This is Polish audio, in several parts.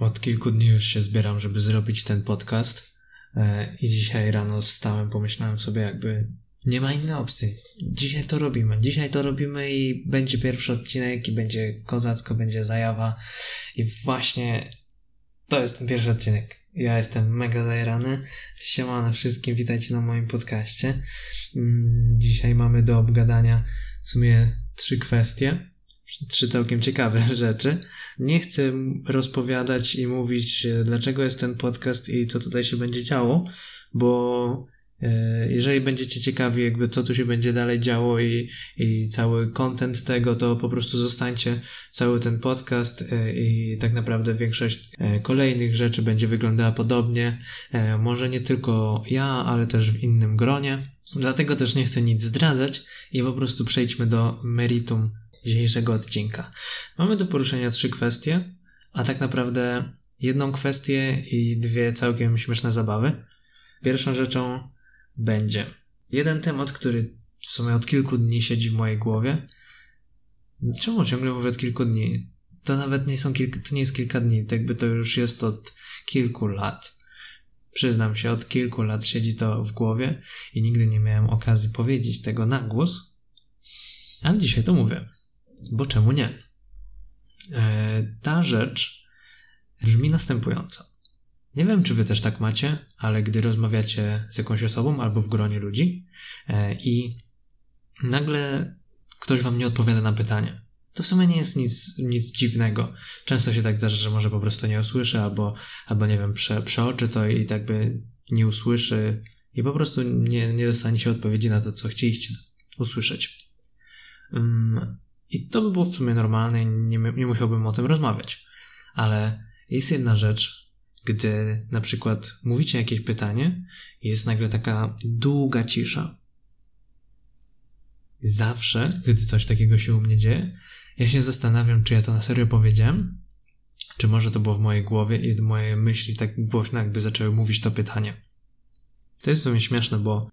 Od kilku dni już się zbieram, żeby zrobić ten podcast. E, I dzisiaj rano wstałem, pomyślałem sobie, jakby nie ma innej opcji. Dzisiaj to robimy. Dzisiaj to robimy i będzie pierwszy odcinek, i będzie kozacko, będzie zajawa. I właśnie to jest ten pierwszy odcinek. Ja jestem mega zajerany. Siemano wszystkim, witajcie na moim podcaście. Mm, dzisiaj mamy do obgadania w sumie trzy kwestie. Trzy całkiem ciekawe rzeczy. Nie chcę rozpowiadać i mówić, dlaczego jest ten podcast i co tutaj się będzie działo, bo e, jeżeli będziecie ciekawi, jakby co tu się będzie dalej działo i, i cały content tego, to po prostu zostańcie cały ten podcast e, i tak naprawdę większość e, kolejnych rzeczy będzie wyglądała podobnie. Może nie tylko ja, ale też w innym gronie. Dlatego też nie chcę nic zdradzać i po prostu przejdźmy do meritum dzisiejszego odcinka. Mamy do poruszenia trzy kwestie, a tak naprawdę jedną kwestię i dwie całkiem śmieszne zabawy. Pierwszą rzeczą będzie jeden temat, który w sumie od kilku dni siedzi w mojej głowie. Czemu ciągle mówię od kilku dni? To nawet nie są kilka, to nie jest kilka dni, tak jakby to już jest od kilku lat. Przyznam się, od kilku lat siedzi to w głowie i nigdy nie miałem okazji powiedzieć tego na głos, ale dzisiaj to mówię. Bo czemu nie? E, ta rzecz brzmi następująco. Nie wiem, czy wy też tak macie, ale gdy rozmawiacie z jakąś osobą albo w gronie ludzi e, i nagle ktoś wam nie odpowiada na pytanie, to w sumie nie jest nic, nic dziwnego. Często się tak zdarza, że może po prostu nie usłyszy, albo, albo nie wiem, prze, przeoczy to i tak by nie usłyszy i po prostu nie, nie dostanie się odpowiedzi na to, co chcieliście usłyszeć. Um, i to by było w sumie normalne i nie, nie musiałbym o tym rozmawiać. Ale jest jedna rzecz, gdy na przykład mówicie jakieś pytanie jest nagle taka długa cisza. Zawsze, gdy coś takiego się u mnie dzieje, ja się zastanawiam, czy ja to na serio powiedziałem, czy może to było w mojej głowie i moje myśli tak głośno jakby zaczęły mówić to pytanie. To jest w sumie śmieszne, bo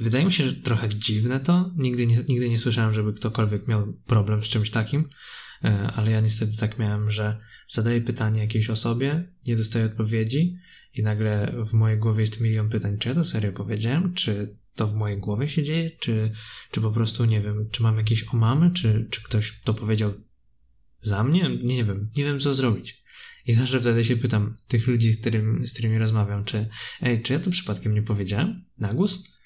Wydaje mi się, że trochę dziwne to. Nigdy nie, nigdy nie słyszałem, żeby ktokolwiek miał problem z czymś takim, e, ale ja niestety tak miałem, że zadaję pytanie jakiejś osobie, nie dostaję odpowiedzi i nagle w mojej głowie jest milion pytań, czy ja to serio powiedziałem, czy to w mojej głowie się dzieje, czy, czy po prostu nie wiem, czy mam jakieś omamy, czy, czy ktoś to powiedział za mnie? Nie, wiem, nie wiem co zrobić. I zawsze wtedy się pytam tych ludzi, z, z którymi rozmawiam, czy ej, czy ja to przypadkiem nie powiedziałem na głos?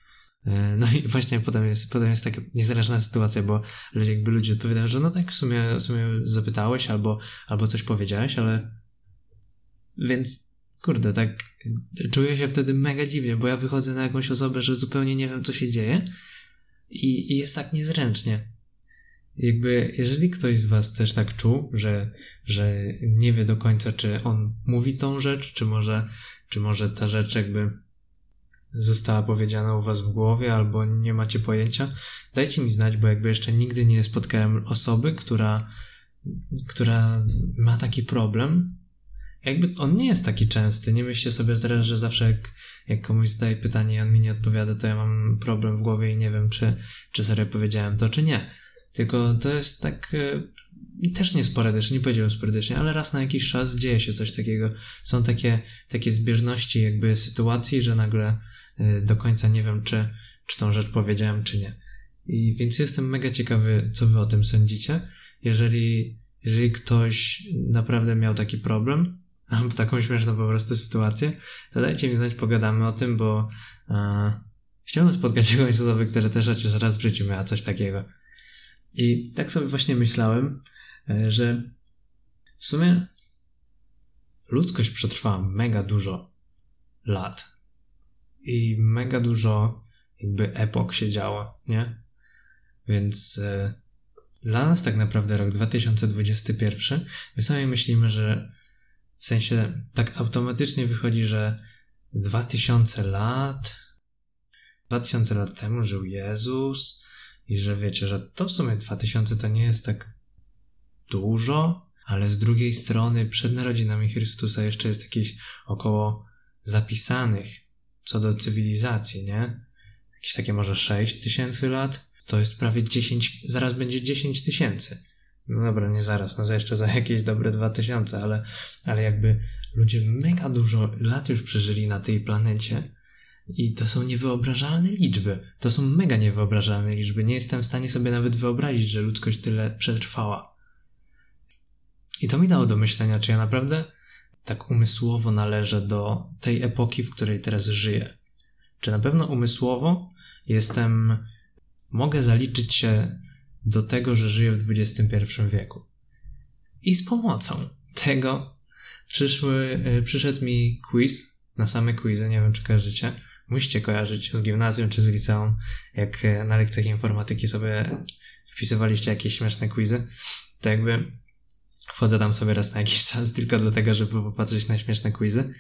E, no i właśnie potem jest, potem jest taka niezręczna sytuacja, bo jakby ludzie odpowiadają, że no tak, w sumie, w sumie zapytałeś albo, albo coś powiedziałeś, ale więc kurde, tak czuję się wtedy mega dziwnie, bo ja wychodzę na jakąś osobę, że zupełnie nie wiem, co się dzieje i, i jest tak niezręcznie. Jakby, jeżeli ktoś z was też tak czuł, że, że nie wie do końca, czy on mówi tą rzecz, czy może, czy może ta rzecz jakby została powiedziana u was w głowie, albo nie macie pojęcia, dajcie mi znać, bo jakby jeszcze nigdy nie spotkałem osoby, która, która ma taki problem. Jakby on nie jest taki częsty. Nie myślcie sobie teraz, że zawsze jak, jak komuś zadaję pytanie i on mi nie odpowiada, to ja mam problem w głowie i nie wiem, czy, czy serio powiedziałem to, czy nie. Tylko to jest tak e, też nie sporadycznie, nie powiedziałem sporadycznie, ale raz na jakiś czas dzieje się coś takiego. Są takie, takie zbieżności jakby sytuacji, że nagle do końca nie wiem, czy, czy tą rzecz powiedziałem, czy nie. I więc jestem mega ciekawy, co wy o tym sądzicie. Jeżeli, jeżeli ktoś naprawdę miał taki problem, albo taką śmieszną po prostu sytuację, to dajcie mi znać, pogadamy o tym, bo e, chciałbym spotkać jakąś osobę, która też chociaż raz w życiu miała coś takiego. I tak sobie właśnie myślałem, e, że w sumie ludzkość przetrwała mega dużo lat i mega dużo jakby epok się działo, nie? Więc e, dla nas tak naprawdę rok 2021, my sobie myślimy, że w sensie tak automatycznie wychodzi, że 2000 lat, 2000 lat temu żył Jezus i że wiecie, że to w sumie 2000 to nie jest tak dużo, ale z drugiej strony przed narodzinami Chrystusa jeszcze jest jakieś około zapisanych co do cywilizacji, nie? Jakieś takie może 6 tysięcy lat, to jest prawie 10, zaraz będzie 10 tysięcy. No dobra, nie zaraz, no jeszcze za jakieś dobre 2000, ale, ale jakby ludzie mega dużo lat już przeżyli na tej planecie i to są niewyobrażalne liczby. To są mega niewyobrażalne liczby. Nie jestem w stanie sobie nawet wyobrazić, że ludzkość tyle przetrwała. I to mi dało do myślenia, czy ja naprawdę tak umysłowo należę do tej epoki, w której teraz żyję. Czy na pewno umysłowo jestem, mogę zaliczyć się do tego, że żyję w XXI wieku. I z pomocą tego przyszły, e, przyszedł mi quiz, na same quizy, nie wiem czy kojarzycie. Musicie kojarzyć z gimnazjum czy z liceum, jak e, na lekcjach informatyki sobie wpisywaliście jakieś śmieszne quizy. To jakby wchodzę tam sobie raz na jakiś czas tylko dlatego, żeby popatrzeć na śmieszne quizy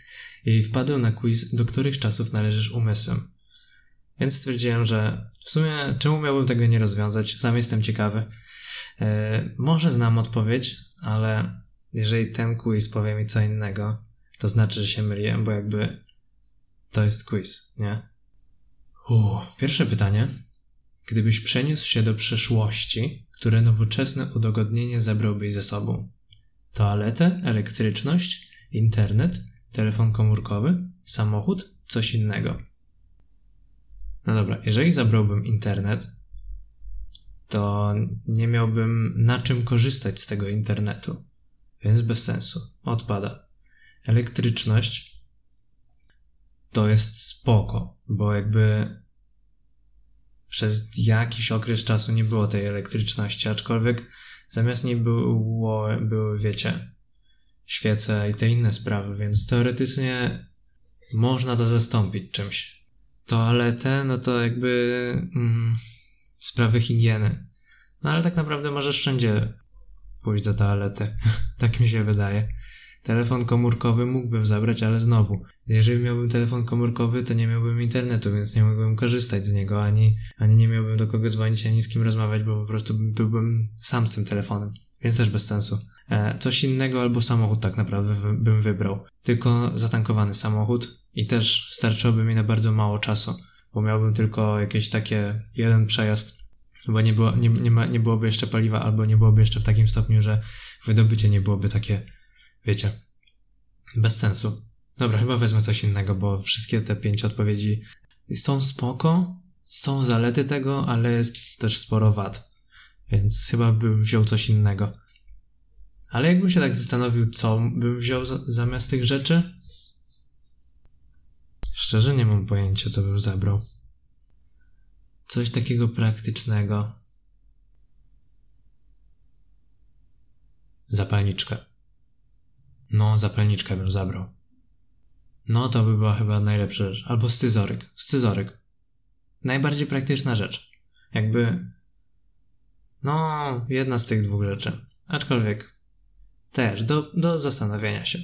i wpadłem na quiz, do których czasów należysz umysłem. Więc stwierdziłem, że w sumie czemu miałbym tego nie rozwiązać? Sam jestem ciekawy. E, może znam odpowiedź, ale jeżeli ten quiz powie mi co innego, to znaczy, że się myliłem, bo jakby to jest quiz, nie? Uu, pierwsze pytanie. Gdybyś przeniósł się do przeszłości, które nowoczesne udogodnienie zabrałbyś ze sobą? Toaletę, elektryczność, internet, telefon komórkowy, samochód, coś innego. No dobra, jeżeli zabrałbym internet, to nie miałbym na czym korzystać z tego internetu, więc bez sensu, odpada. Elektryczność to jest spoko, bo jakby przez jakiś okres czasu nie było tej elektryczności, aczkolwiek zamiast niej było, były, wiecie, świece i te inne sprawy, więc teoretycznie można to zastąpić czymś toaletę, no to jakby mm, sprawy higieny. No ale tak naprawdę możesz wszędzie pójść do toalety. tak mi się wydaje. Telefon komórkowy mógłbym zabrać, ale znowu, jeżeli miałbym telefon komórkowy, to nie miałbym internetu, więc nie mógłbym korzystać z niego, ani, ani nie miałbym do kogo dzwonić, ani z kim rozmawiać, bo po prostu byłbym sam z tym telefonem. Więc też bez sensu. E, coś innego albo samochód tak naprawdę bym wybrał. Tylko zatankowany samochód i też starczyłoby mi na bardzo mało czasu, bo miałbym tylko jakieś takie jeden przejazd, bo nie, było, nie, nie, ma, nie byłoby jeszcze paliwa, albo nie byłoby jeszcze w takim stopniu, że wydobycie nie byłoby takie, wiecie, bez sensu. Dobra, chyba wezmę coś innego, bo wszystkie te pięć odpowiedzi są spoko, są zalety tego, ale jest też sporo wad. Więc chyba bym wziął coś innego. Ale jakbym się tak zastanowił, co bym wziął zamiast tych rzeczy, szczerze nie mam pojęcia, co bym zabrał. Coś takiego praktycznego. Zapalniczkę. No, zapalniczkę bym zabrał. No, to by była chyba najlepsza rzecz. Albo scyzoryk. Scyzoryk. Najbardziej praktyczna rzecz. Jakby. No, jedna z tych dwóch rzeczy. Aczkolwiek też do, do zastanowienia się.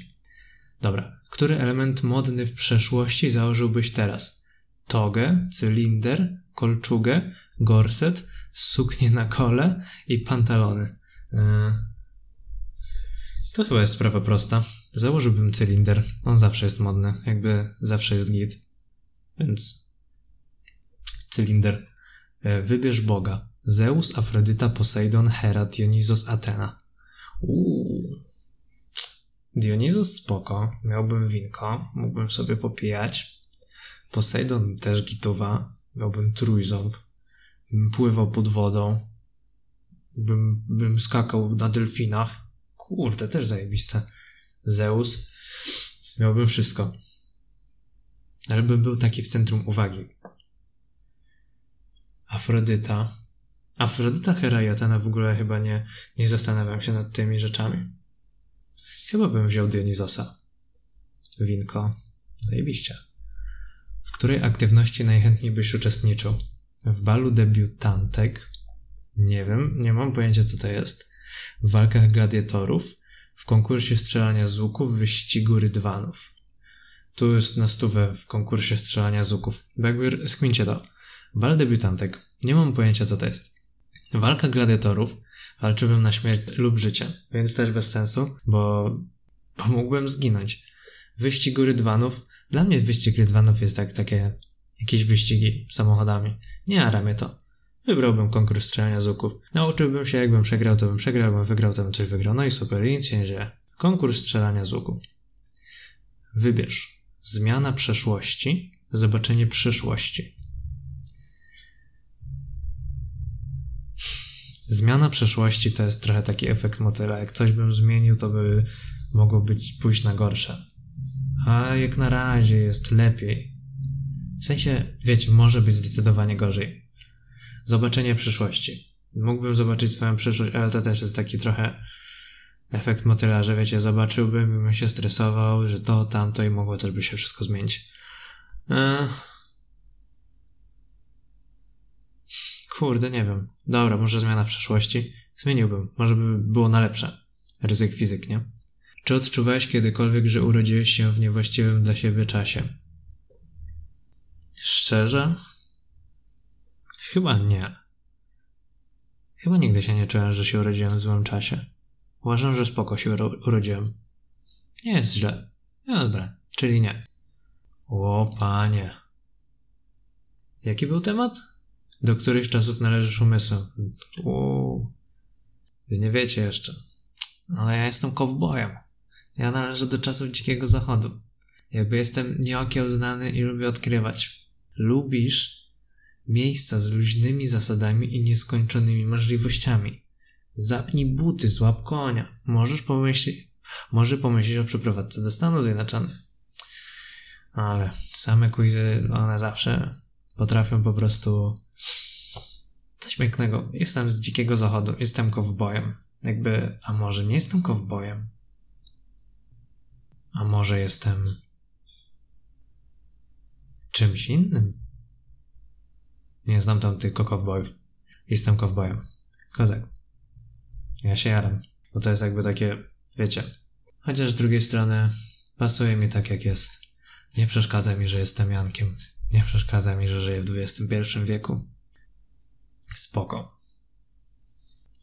Dobra, który element modny w przeszłości założyłbyś teraz? Togę, cylinder, kolczugę, gorset, suknię na kole i pantalony. Yy. To chyba jest sprawa prosta. Założyłbym cylinder. On zawsze jest modny. Jakby zawsze jest git. Więc cylinder. Yy, wybierz Boga. Zeus, Afrodyta, Poseidon, Hera, Dionizos, Atena. Uuu. Dionizus spoko, miałbym winko, mógłbym sobie popijać. Poseidon też gitowa, miałbym trójząb, bym pływał pod wodą, bym, bym skakał na delfinach. Kurde, też zajebiste. Zeus, miałbym wszystko. Ale bym był taki w centrum uwagi. Afrodyta, Afrodyta, Hera i Atena w ogóle chyba nie, nie zastanawiam się nad tymi rzeczami. Chyba bym wziął Dionizosa. Winko. Zajebiście. W której aktywności najchętniej byś uczestniczył? W balu debiutantek? Nie wiem, nie mam pojęcia co to jest. W walkach gladiatorów? W konkursie strzelania z łuków? W wyścigu rydwanów? Tu jest na stówę w konkursie strzelania z łuków. Bo skmincie to. Bal debiutantek. Nie mam pojęcia co to jest. Walka gladiatorów walczyłbym na śmierć lub życie, więc też bez sensu, bo, bo mógłbym zginąć. Wyścig rydwanów. Dla mnie wyścig rydwanów jest tak, takie jakieś wyścigi samochodami. Nie ara to. Wybrałbym konkurs strzelania z łuków. Nauczyłbym się, jakbym przegrał, to bym przegrał, jakbym wygrał, to bym coś wygrał. No i super, i nic się nie dzieje. Konkurs strzelania z łuku. Wybierz. Zmiana przeszłości, zobaczenie przyszłości. Zmiana przeszłości to jest trochę taki efekt motyla. Jak coś bym zmienił, to by mogło być pójść na gorsze. A jak na razie jest lepiej. W sensie, wiecie, może być zdecydowanie gorzej. Zobaczenie przyszłości. Mógłbym zobaczyć swoją przyszłość, ale to też jest taki trochę efekt motyla, że wiecie, zobaczyłbym, bym się stresował, że to, tamto i mogło też by się wszystko zmienić. Kurde, nie wiem. Dobra, może zmiana przeszłości. Zmieniłbym. Może by było na lepsze. Ryzyk fizyk, nie? Czy odczuwałeś kiedykolwiek, że urodziłeś się w niewłaściwym dla siebie czasie? Szczerze? Chyba nie. Chyba nigdy się nie czułem, że się urodziłem w złym czasie. Uważam, że spoko się urodziłem. Nie jest źle. No dobra, czyli nie. O panie. Jaki był temat? Do których czasów należysz umysłem? Uuu. Wy nie wiecie jeszcze. Ale ja jestem kowbojem. Ja należę do czasów dzikiego zachodu. Jakby jestem nieokiełznany i lubię odkrywać. Lubisz miejsca z luźnymi zasadami i nieskończonymi możliwościami. Zapnij buty, złap konia. Możesz pomyśleć, może pomyśleć o przeprowadzce do Stanów Zjednoczonych. Ale same quizy, one zawsze potrafią po prostu coś pięknego. Jestem z dzikiego zachodu, jestem kowbojem. Jakby, a może nie jestem kowbojem? A może jestem czymś innym? Nie znam tam tylko kowbojów. Jestem kowbojem. Kozak. Ja się jaram, bo to jest jakby takie, wiecie. Chociaż z drugiej strony pasuje mi tak jak jest. Nie przeszkadza mi, że jestem Jankiem. Nie przeszkadza mi, że żyję w XXI wieku. Spoko.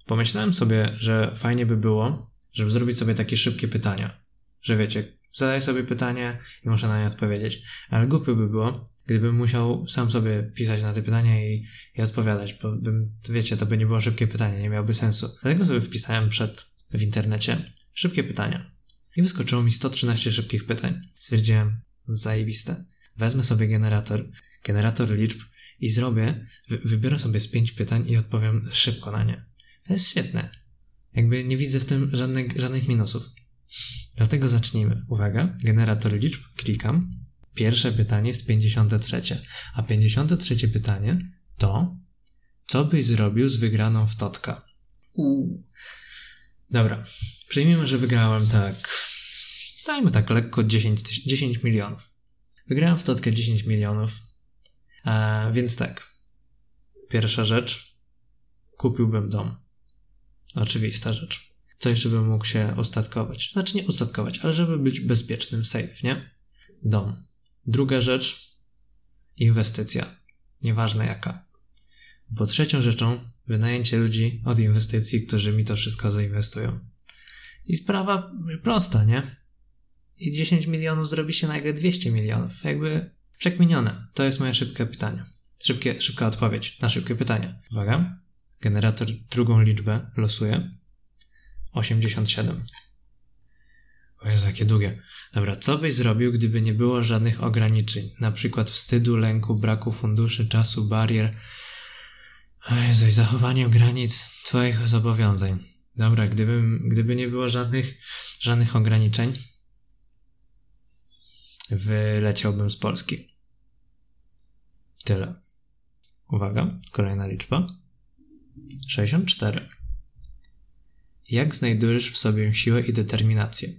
Pomyślałem sobie, że fajnie by było, żeby zrobić sobie takie szybkie pytania. Że wiecie, Zadaj sobie pytanie i muszę na nie odpowiedzieć. Ale głupio by było, gdybym musiał sam sobie pisać na te pytania i, i odpowiadać, bo bym, wiecie, to by nie było szybkie pytanie, nie miałoby sensu. Dlatego sobie wpisałem przed w internecie szybkie pytania. I wyskoczyło mi 113 szybkich pytań. Stwierdziłem, zajebiste. Wezmę sobie generator, generator liczb i zrobię, wy, wybiorę sobie z 5 pytań i odpowiem szybko na nie. To jest świetne. Jakby nie widzę w tym żadnych, żadnych minusów. Dlatego zacznijmy. Uwaga, generator liczb, klikam. Pierwsze pytanie jest 53. A 53 pytanie to co byś zrobił z wygraną w Totka? Uuu. Dobra, przyjmijmy, że wygrałem tak, dajmy tak lekko 10, 10 milionów. Wygrałem w Totkę 10 milionów, a, więc tak. Pierwsza rzecz, kupiłbym dom. Oczywista rzecz coś, żeby mógł się ustatkować. Znaczy nie ustatkować, ale żeby być bezpiecznym, safe, nie? Dom. Druga rzecz, inwestycja. Nieważne jaka. Bo trzecią rzeczą, wynajęcie ludzi od inwestycji, którzy mi to wszystko zainwestują. I sprawa prosta, nie? I 10 milionów zrobi się nagle 200 milionów. Jakby przekminione. To jest moje szybkie pytanie. Szybkie, szybka odpowiedź na szybkie pytanie. Uwaga. Generator drugą liczbę losuje 87. O Jezu, jakie długie. Dobra, co byś zrobił, gdyby nie było żadnych ograniczeń? Na przykład wstydu, lęku, braku funduszy, czasu, barier. O Jezu, i zachowaniem granic twoich zobowiązań. Dobra, gdyby, gdyby nie było żadnych, żadnych ograniczeń, wyleciałbym z Polski. Tyle. Uwaga, kolejna liczba. 64. Jak znajdujesz w sobie siłę i determinację?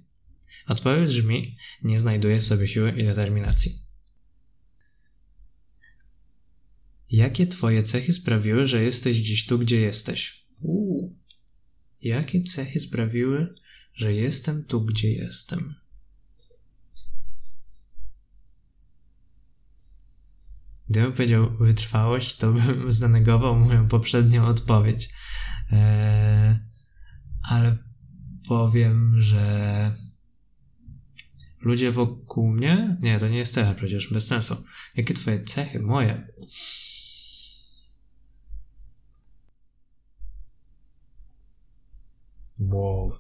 Odpowiedź brzmi: Nie znajduję w sobie siły i determinacji. Jakie twoje cechy sprawiły, że jesteś dziś tu, gdzie jesteś? Uuu. Jakie cechy sprawiły, że jestem tu, gdzie jestem? Gdybym powiedział wytrwałość, to bym zanegował moją poprzednią odpowiedź. Eee, ale powiem, że Ludzie wokół mnie? Nie, to nie jest cecha przecież, bez sensu. Jakie twoje cechy? Moje. Wow.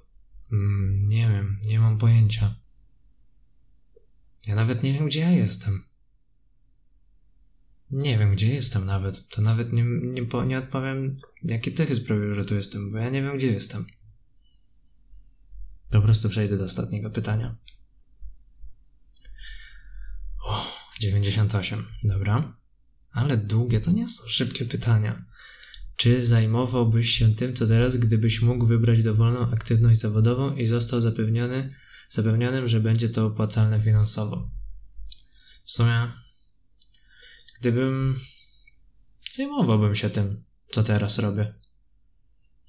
Mm, nie wiem, nie mam pojęcia. Ja nawet nie wiem, gdzie ja jestem. Nie wiem, gdzie jestem nawet. To nawet nie, nie, po, nie odpowiem, jakie cechy sprawiły, że tu jestem, bo ja nie wiem, gdzie jestem. Po prostu przejdę do ostatniego pytania. 98. Dobra. Ale długie to nie są szybkie pytania. Czy zajmowałbyś się tym, co teraz, gdybyś mógł wybrać dowolną aktywność zawodową i został zapewniony, zapewnionym, że będzie to opłacalne finansowo? W sumie, gdybym zajmowałbym się tym, co teraz robię.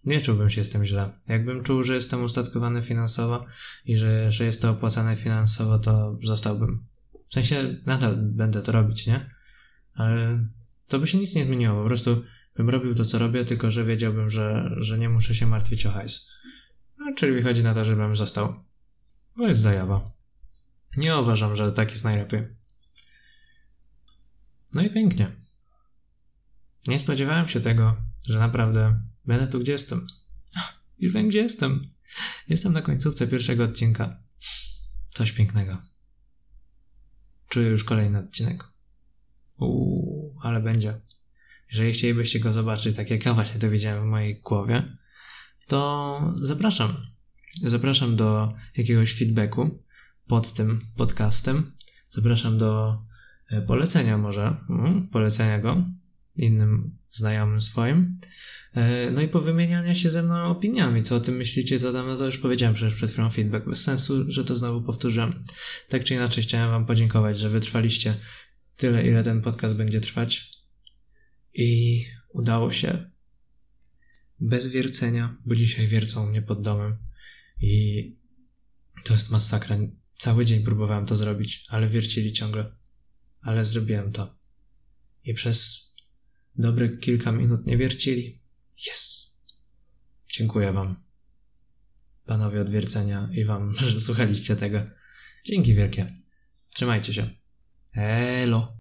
Nie czułbym się z tym źle. Jakbym czuł, że jestem ustatkowany finansowo i że, że jest to opłacane finansowo, to zostałbym. W sensie nadal będę to robić, nie? Ale to by się nic nie zmieniło. Po prostu bym robił to, co robię, tylko że wiedziałbym, że, że nie muszę się martwić o hajs. No, czyli wychodzi na to, żebym został. Bo jest zajawa. Nie uważam, że tak jest najlepiej. No i pięknie. Nie spodziewałem się tego, że naprawdę będę tu, gdzie jestem. Już wiem, gdzie jestem. Jestem na końcówce pierwszego odcinka. Coś pięknego. Czuję już kolejny odcinek. Uuu, ale będzie. Jeżeli chcielibyście go zobaczyć, tak jak ja właśnie to widziałem w mojej głowie, to zapraszam. Zapraszam do jakiegoś feedbacku pod tym podcastem. Zapraszam do e, polecenia może, mm, polecenia go innym znajomym swoim. E, no i powymieniania się ze mną opiniami, co o tym myślicie, co tam, no to już powiedziałem przecież przed chwilą feedback, bez sensu, że to znowu powtórzę. Tak czy inaczej chciałem wam podziękować, że wytrwaliście tyle, ile ten podcast będzie trwać. I udało się. Bez wiercenia, bo dzisiaj wiercą mnie pod domem. I to jest masakra. Cały dzień próbowałem to zrobić, ale wiercili ciągle. Ale zrobiłem to. I przez dobre kilka minut nie wiercili. Yes. Dziękuję wam. Panowie od wiercenia i wam, że słuchaliście tego. Dzięki wielkie. Trzymajcie się. Elo.